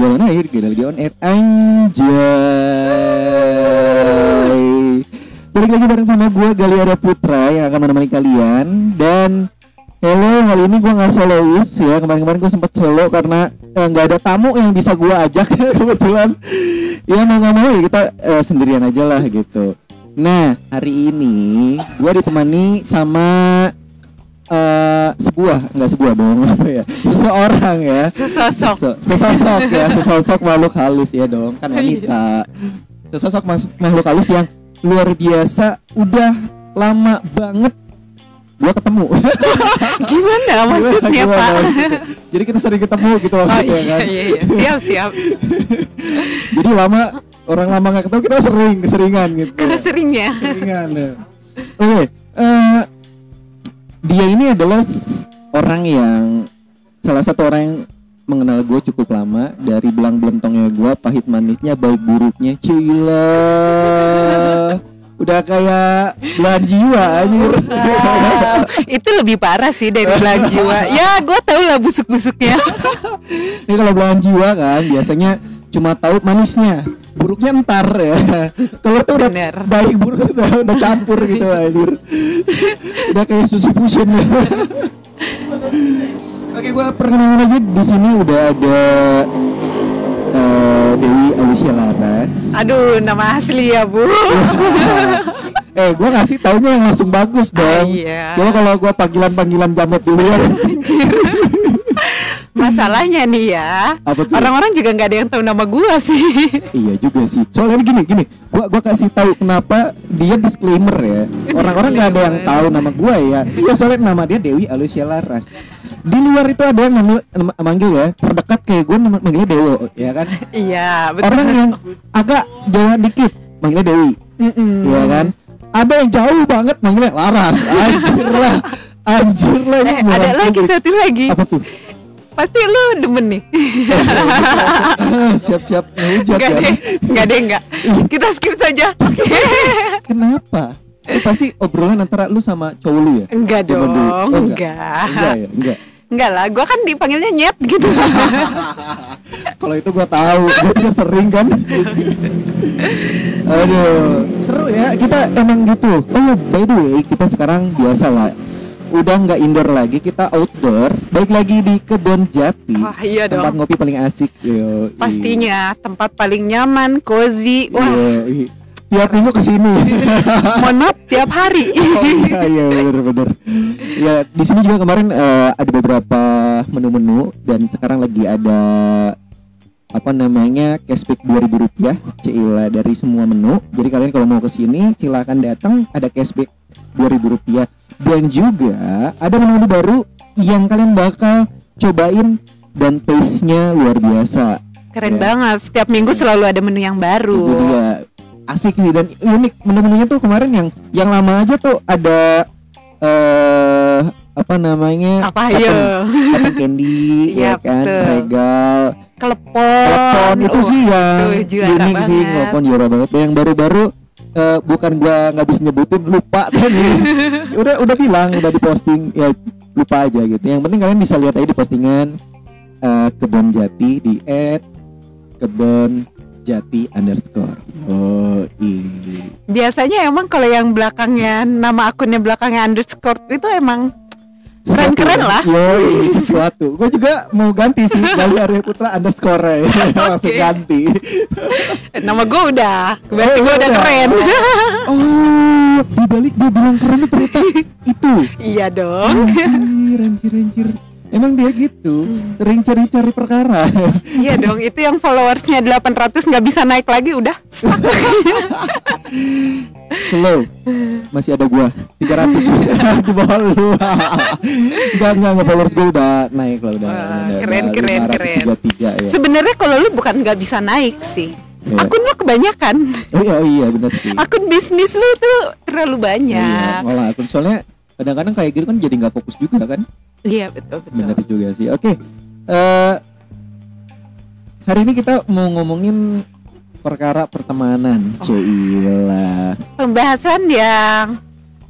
Jalan air, kita lagi on air Anjay. Balik lagi bareng sama gue Galiara Putra yang akan menemani kalian. Dan Hello, kali ini gue nggak solois ya. Kemarin-kemarin gue sempet solo karena eh, nggak ada tamu yang bisa gue ajak kebetulan. Ya mau nggak mau ya kita eh, sendirian aja lah gitu. Nah, hari ini gue ditemani sama sebuah nggak sebuah dong apa ya seseorang ya Sesosok. Sesosok ya sesosok makhluk halus ya dong kan wanita sesosok makhluk halus yang luar biasa udah lama banget gua ketemu Gimana maksudnya Gimana Pak? maksudnya? jadi kita sering ketemu gitu Oh maksudnya iya, kan iya, iya. Siap siap. jadi lama orang lama nggak ketemu kita sering keseringan gitu Karena seringnya. Seringan ya. Oke, eh, dia ini adalah orang yang salah satu orang yang mengenal gue cukup lama dari belang belentongnya gue, pahit manisnya, baik buruknya, cila. Udah kayak belahan jiwa anjir. Wow, itu lebih parah sih dari belahan jiwa. Ya, gue tau lah busuk-busuknya. Ini kalau belahan jiwa kan biasanya cuma tahu manisnya, buruknya ntar ya. Kalau tuh udah Bener. baik buruk udah, udah campur gitu anjir. udah kayak susu fusion. Gua perkenalan aja di sini udah ada eh, Dewi Alicia Laras. Aduh, nama asli ya Bu. eh, gua ngasih taunya yang langsung bagus dong. Ah, iya. Coba kalau gua panggilan-panggilan jamet dulu ya. Masalahnya nih ya, orang-orang juga nggak ada yang tahu nama gue sih. Iya juga sih. Soalnya gini gini, gua gua kasih tahu kenapa dia disclaimer ya. Orang-orang nggak ada yang tahu nama gua ya. Iya soalnya nama dia Dewi Alicia Laras. Di luar itu ada yang manggil ya, terdekat kayak gue manggilnya Dewo, ya kan? Iya, betul. Orang yang agak Jawa dikit manggilnya Dewi, Mm-mm. ya kan? Ada yang jauh banget manggilnya Laras. Anjir lah. Anjir lah. ini Eh, ada lagi satu lagi. Apa tuh? Pasti lu demen nih. Siap-siap ngehujat Enggak ya. deh, enggak deh enggak. Kita skip saja. Kenapa? Ini pasti obrolan antara lu sama cowok lu ya? Enggak dong, dulu. Oh, enggak. Enggak ya, enggak. Enggak lah, gua kan dipanggilnya nyet gitu. Kalau itu gua tahu, gua juga sering kan. Aduh, seru ya. Kita emang gitu. Oh, by the way, kita sekarang biasa lah. Udah nggak indoor lagi, kita outdoor. Balik lagi di kebun jati. Wah, iya Tempat dong. ngopi paling asik. Yo, Pastinya tempat paling nyaman, cozy. Wah, Iya, iya. Tiap minggu ke sini. mohon maaf tiap hari. Oh iya iya bener-bener. Ya di sini juga kemarin eh, ada beberapa menu-menu dan sekarang lagi ada apa namanya cashback 2000 rupiah Cila dari semua menu. Jadi kalian kalau mau ke sini silakan datang ada cashback 2000 rupiah dan juga ada menu-menu baru yang kalian bakal cobain dan taste-nya luar biasa. Keren Ya. banget. Setiap minggu selalu ada menu yang Itu baru. dia asik sih dan unik menu-menunya tuh kemarin yang yang lama aja tuh ada eh apa namanya Apa, ayo? cotton candy ya Iya, kan betul. regal Kelepon. itu Wah, sih yang Oh, itu unik sih banget. telepon juara banget dan yang baru-baru eh, bukan gua nggak bisa nyebutin lupa tadi udah udah bilang udah diposting ya lupa aja gitu yang penting kalian bisa lihat aja di postingan eh, kebon jati di at kebon jati underscore oh iya Biasanya emang kalau yang belakangnya nama akunnya belakangnya underscore itu emang Sesuatu Keren-keren ya. lah. Yoi, sesuatu gue juga mau ganti sih Gali Arya Putra underscore ya langsung ganti nama gue udah. Berarti Oh, gue udah udah. keren. oh di balik dia bilang keren itu ternyata itu iya dong. anjir anjir anjir emang dia gitu sering cari-cari perkara Iya dong, itu yang followersnya 800 nggak bisa naik lagi udah slow masih ada gua 300 di bawah lu enggak enggak enggak followers gua udah naik lah udah, Wah, udah keren, udah keren, keren. 533 ya Sebenarnya kalau lu bukan nggak bisa naik sih. Iya. Akun lu kebanyakan. oh iya oh iya benar sih Akun bisnis lu tuh terlalu Iya, banyak. ngolah akun soalnya kadang-kadang kayak gitu kan jadi nggak fokus juga kan Iya, betul betul. benar juga sih oke eh hari ini kita mau ngomongin perkara pertemanan Oh. Cila Pembahasan yang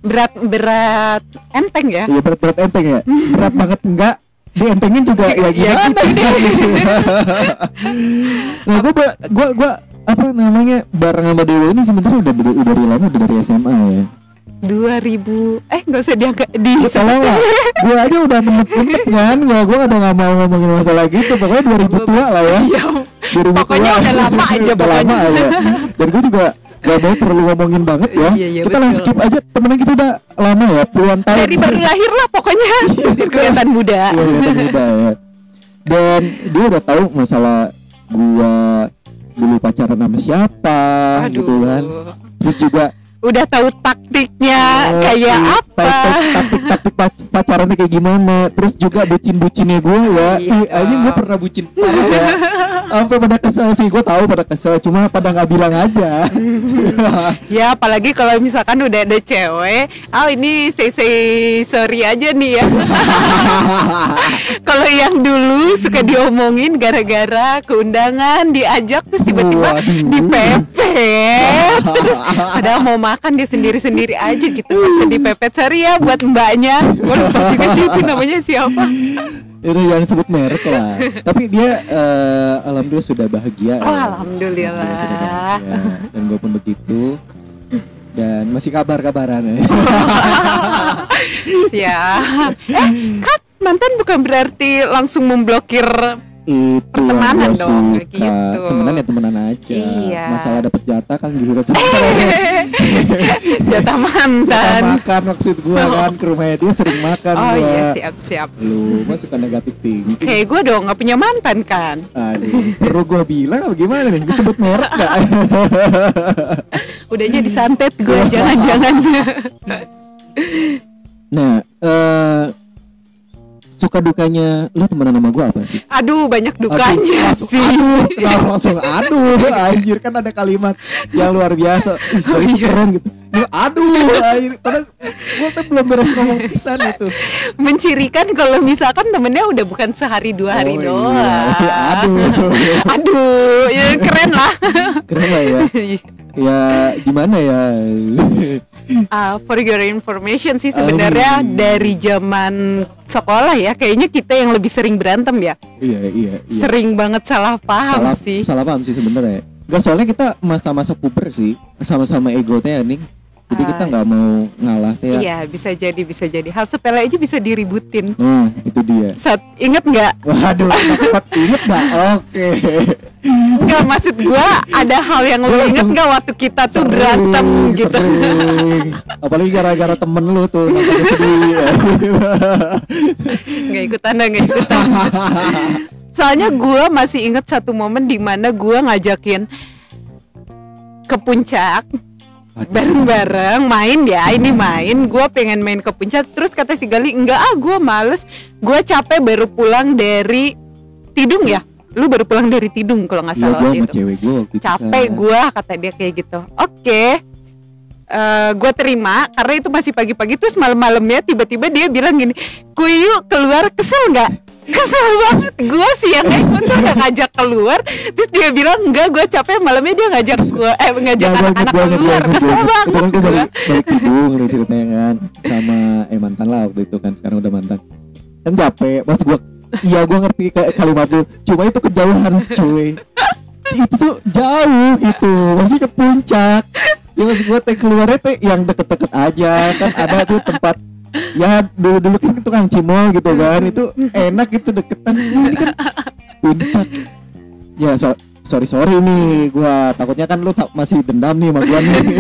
berat berat enteng ya Iya berat berat enteng ya. Berat banget enggak? Dientengin juga ya Ya, gimana? gitu nah gue gue gue apa namanya bareng sama Dewa ini sebenarnya udah udah, udah dari lama udah dari SMA ya. 2000 eh nggak usah diangkat di Salah lah. gue aja udah menit-menit kan. Gue gue udah gak mau ngomongin masalah gitu. Pokoknya 2000 tua lah ya. Iya. 2000 Pokoknya tua. udah lama aja Udah lama aja. Dan gue juga gak mau terlalu ngomongin banget ya. Iya, iya, kita betul. langsung skip aja. Temenan kita udah lama ya, puluhan tahun. dari baru lahir lah pokoknya biar kelihatan muda Iya, kelihatan muda ya. Dan dia udah tahu masalah gua dulu pacaran sama siapa aduh gitu kan. Terus juga udah tahu taktiknya oh, kayak iya, apa taktik- Taktik-taktik pac- pacarannya kayak gimana. Terus juga bucin-bucinnya gua ya. Iya. Ih, aja gua pernah bucin ya. Sampai pada kesel sih, gua tahu pada kesel, cuma pada nggak bilang aja. ya apalagi kalau misalkan udah ada cewek oh ini say say sorry aja nih ya. Kalau yang dulu suka diomongin gara-gara keundangan diajak terus tiba-tiba dipepet. Terus padahal mau makan dia sendiri-sendiri aja gitu masa dipepet. Sorry ya buat mbaknya. Gue lupa juga sih itu namanya siapa Itu jangan sebut merek lah. Tapi dia eh, alhamdulillah sudah bahagia. oh ya. alhamdulillah sudah bahagia. Dan gue pun begitu. Dan masih kabar-kabaran ya. siap eh kan mantan bukan berarti langsung memblokir itu Pertemanan yang gua dong, suka. gitu. Temenan ya temenan aja. Iya. Masalah dapat jatah kan juga sih. jatah Jatah mantan makan maksud gua kan ke rumahnya dia sering makan oh gua. iya siap siap Lu mah suka negatif tinggi. kayak gue dong nggak punya mantan kan Aduh, perlu gua bilang apa gimana nih? Gue sebut merek gak? udahnya disantet gue jangan-jangan nah, eh suka dukanya lu temenan sama gua apa sih? aduh banyak Aduh, dukanya langsung, sih Aduh, kenapa langsung aduh, anjir kan ada kalimat yang luar biasa. Ih, Oh, iya. keren gitu. Lu, aduh, anjir. Padahal gua tuh belum beres ngomong pisan itu. mencirikan kalau misalkan temennya udah bukan sehari dua hari Oh, doang iya, masih aduh. aduh ya keren lah Keren lah ya. Ya gimana ya? Ah, for your information sih sebenarnya Oh. dari zaman sekolah ya kayaknya kita yang lebih sering berantem ya iya, iya, iya. sering banget salah paham salah, sih salah paham sih sebenarnya. Gak soalnya kita masa-masa puber sih, sama-sama ego teh nih. Jadi kita Ah. nggak mau ngalah ya. iya bisa jadi bisa jadi hal sepele aja bisa diributin Nah, itu dia. saat inget nggak Waduh, inget gak? Oke. nggak maksud gua ada hal yang lu inget nggak waktu kita tuh Sering, berantem gitu sering. Apalagi gara-gara temen lu tuh nggak ikutan dah nggak ikutan soalnya gua masih inget satu momen di mana gua ngajakin ke puncak bareng-bareng main ya ini main. Gue pengen main ke puncak terus kata si Gali enggak ah gue males. Gue capek baru pulang dari Tidung ya? Lu baru pulang dari Tidung kalau nggak Iya, salah gue waktu sama itu. cewek gue waktu capek gue kata dia kayak gitu. Oke Eh gue terima karena itu masih pagi-pagi terus malam-malamnya tiba-tiba dia bilang gini kuyu keluar kesel nggak kesel banget. Gue siangnya gue tuh udah ngajak keluar terus dia bilang enggak gue capek malamnya dia ngajak gue eh ngajak anak-anak keluar. gua inget, kesel. Itu kan banget gue gue balik, balik tidung lu ceritanya kan Sama eh mantan lah waktu itu kan Sekarang udah mantan. Kan capek Pas gue Iya gue ngerti kayak kalimat lu. Cuma itu kejauhan cuy. Itu tuh jauh gitu Masih ke puncak. Ya maksud gue teh keluarnya teh yang deket-deket aja. Kan ada tuh tempat Ya dulu-dulu kan tukang cimol gitu kan Itu enak gitu deketan. Ini kan puncak. Ya so, sorry sorry nih gua takutnya kan lu masih dendam nih sama gua nih.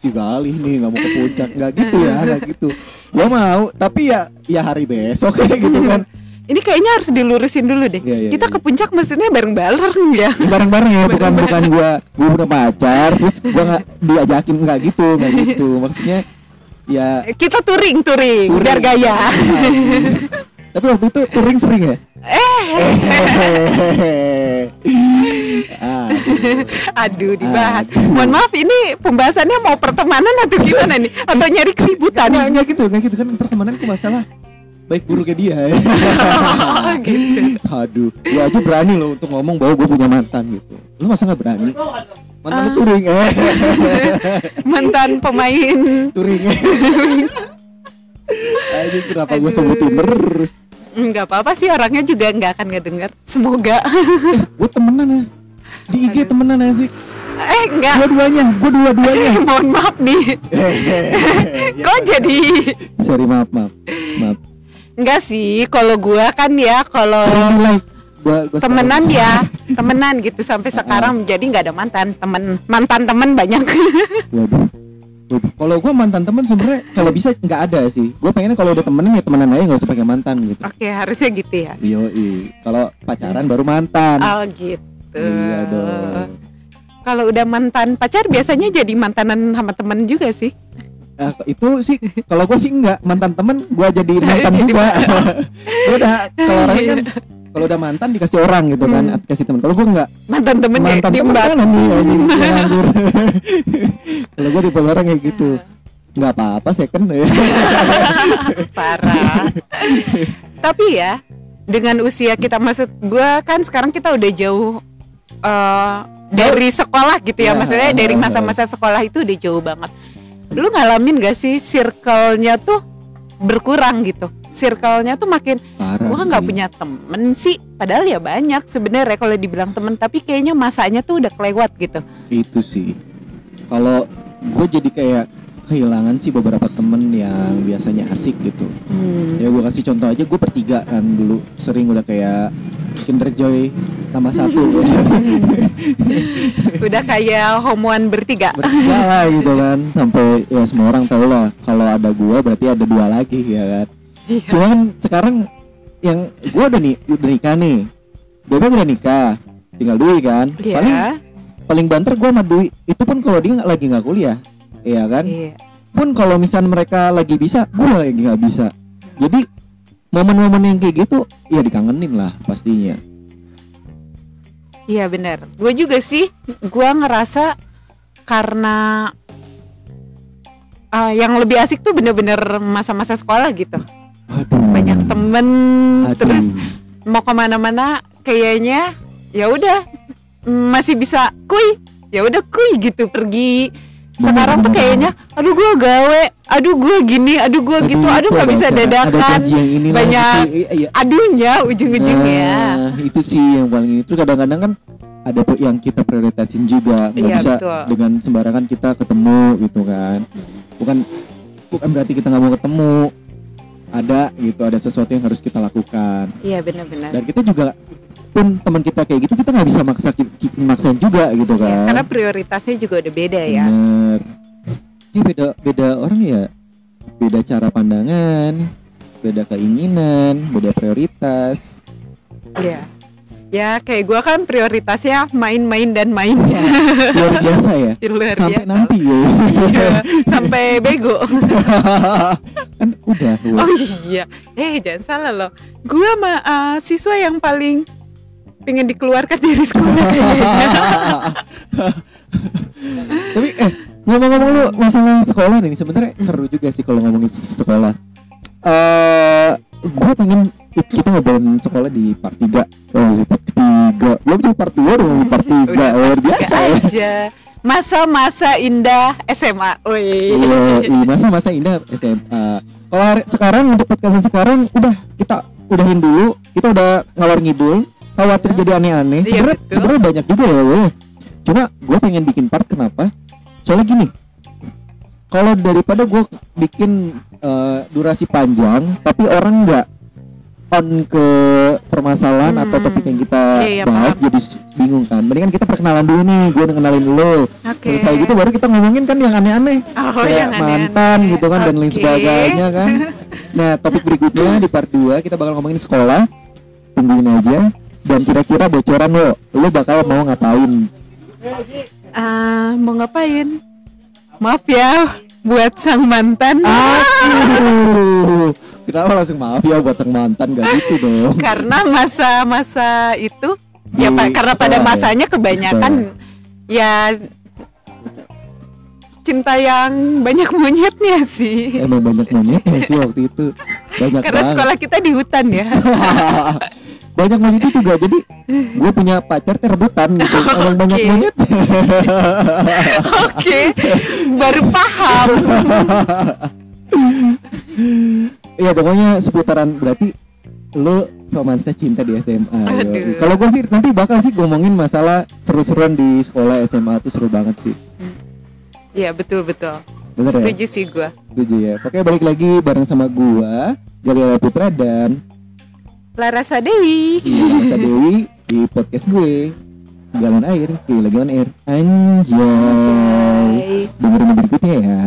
Si galih nih nggak mau ke puncak nggak gitu ya nggak gitu. Gua mau tapi ya ya hari besok kayak gitu kan. Ini kayaknya harus dilurusin dulu deh. Iya, iya, kita iya. ke puncak maksudnya bareng-bareng ya? Ini bareng-bareng ya bukan bukan gua gua udah pacar terus gua nggak diajakin nggak gitu nggak gitu. Maksudnya ya kita touring touring, touring. biar gaya tapi waktu itu touring sering ya Aduh. Aduh dibahas. Aduh. Mohon maaf ini pembahasannya mau pertemanan atau gimana nih? Atau nyari keributan? Nggak, nggak gitu, nggak gitu kan pertemananku masalah baik buruknya dia. Oh, gitu. Aduh, gua aja berani loh untuk ngomong bahwa gue punya mantan gitu. Lu masa nggak berani? Mantan lu touring eh. Mantan pemain touring. Aja kenapa gue sebutin terus? nggak apa-apa sih orangnya juga nggak akan ngedenger. Semoga. Gue temenan ya. Di IG Aduh. temenan ya sih. eh enggak. Dua-duanya, gue dua-duanya. Mohon maaf nih. Ya, Kok jadi Sorry maaf maaf maaf. Enggak sih, kalau gua kan ya kalau. Gua, gua temenan ya, temenan gitu sampai sekarang jadi nggak ada mantan, temen mantan temen banyak. Waduh. Waduh. Kalau gue mantan temen sebenarnya kalau bisa nggak ada sih. Gue pengen kalau udah temenan ya temenan aja nggak usah pakai mantan gitu. Oke, harusnya gitu ya. Yo Kalau pacaran baru mantan. Oh gitu. Iya dong. Kalau udah mantan pacar biasanya jadi mantanan sama temen juga sih. Eh, itu sih kalau gue sih enggak mantan temen gue jadi mantan juga. gue udah kalau orang kan kalau udah mantan dikasih orang gitu kan, Hmm. dikasih temen. Kalau gue enggak Mantan temen ya, mantan temen kan yang nganggur. kalau gue tipe orang kayak gitu. Nggak apa-apa second ya. Parah. Tapi ya, dengan usia kita maksud gua kan sekarang kita udah jauh eh, dari sekolah gitu ya, Ya, maksudnya dari uh, masa-masa sekolah itu udah jauh banget. Lu ngalamin gak sih circle-nya tuh berkurang gitu? Circle-nya tuh makin Parah gua nggak punya temen sih, padahal ya banyak sebenarnya kalau dibilang temen, tapi kayaknya masanya tuh udah kelewat gitu. itu sih kalau gue jadi kayak kehilangan sih beberapa temen yang biasanya asik gitu. Hmm. ya gue kasih contoh aja gue bertiga kan dulu. Sering udah kayak Kinder Joy tambah satu. Udah kayak homoan bertiga. bertiga lah gitu kan. Sampai ya semua orang tahu lah kalau ada gue berarti ada dua lagi ya kan? Iya. cuman sekarang yang gue udah nih udah nikah nih. Bebek udah nikah tinggal Dwi kan. Paling Iya. paling banter gue sama Dwi. Itu pun kalau dia lagi nggak kuliah Iya kan Iya. pun kalau misalnya mereka lagi bisa gue lagi nggak bisa jadi momen-momen yang kayak gitu ya dikangenin lah pastinya Iya benar. Gue juga sih, gue ngerasa karena uh, yang lebih asik tuh bener-bener masa-masa sekolah gitu. aduh Banyak temen, Aduh. terus mau ke mana-mana kayaknya ya udah masih bisa kuy, ya udah kuy gitu pergi. Sekarang tuh kayaknya, aduh gue gawe, aduh gue gini, aduh gue gitu, aduh itu nggak ada bisa dadakan, banyak gitu. Iya, iya. aduhnya ujung-ujungnya. Nah, itu sih yang paling ini. Terus kadang-kadang kan ada yang kita prioritasin juga, nggak Iya, bisa betul. dengan sembarangan kita ketemu gitu kan. Bukan bukan berarti kita nggak mau ketemu. Ada gitu, ada sesuatu yang harus kita lakukan. Iya benar-benar. Dan kita juga pun teman kita kayak gitu kita nggak bisa maksa maksain juga gitu Ya, kan. karena prioritasnya juga udah beda ya. Bener. Ini beda beda orang ya. Beda cara pandangan, beda keinginan, beda prioritas. Iya. Ya kayak gua kan prioritasnya main-main dan main ya. Luar biasa ya. Luar Sampai biasa. nanti ya. Iya, sampai bego. kan udah. Oh iya. Eh jangan salah loh. Gua mah uh, siswa yang paling pengen dikeluarkan dari sekolah. Tapi eh ngomong-ngomong lu masalah sekolah nih sebenarnya seru juga sih kalau ngomongin sekolah. Eh gue pengen kita ngobrolin sekolah di part 3 Oh di part 3 Belum di part 2 udah ngomongin part 3 Udah Luar biasa ya aja. Masa-masa indah SMA. Woi. Masa-masa indah SMA. Kalau sekarang untuk podcast sekarang udah kita udahin dulu, kita udah ngalor ngidul, khawatir jadi aneh-aneh. Iya, Sebenarnya sebenarnya banyak juga ya, weh. Cuma gue pengen bikin part kenapa? Soalnya gini, kalau daripada gue bikin eh, durasi panjang, tapi orang nggak on ke permasalahan Hmm. atau topik yang kita Iya, iya, bahas paham. jadi bingung kan. Mendingan kita perkenalan dulu nih, gue kenalin dulu. Oke. Selesai gitu baru kita ngomongin kan yang aneh-aneh Oh, kayak yang mantan gitu kan dan lain sebagainya kan. Nah, topik berikutnya di part 2 kita bakal ngomongin sekolah. Tungguin aja. Dan kira-kira bocoran lo, lo bakal mau ngapain? Ah, mau ngapain? Maaf ya buat sang mantan. Aduh, kenapa langsung maaf ya buat sang mantan gak gitu dong? karena masa-masa itu ya Di Pak, karena pada sekolah ya? masanya kebanyakan ya cinta yang banyak monyetnya sih. Emang banyak monyetnya sih waktu itu. Banyak Karena banget. sekolah kita di hutan ya. banyak monyet itu juga jadi gue punya pacar teh rebutan gitu emang banyak Oke. monyet Oke, baru paham. Iya pokoknya seputaran berarti lo romansa cinta di SMA. Kalau gue sih nanti bakal sih ngomongin masalah seru-seruan di sekolah SMA tuh seru banget sih. Iya betul betul. Bener ya? Setuju sih gue. Setuju ya. Pokoknya balik lagi bareng sama gua Galia Putra dan Larasa Dewi. Iya Dewi di podcast gue Galon Air, Gila Lagi on Air Anjay. Dengerin berikutnya ya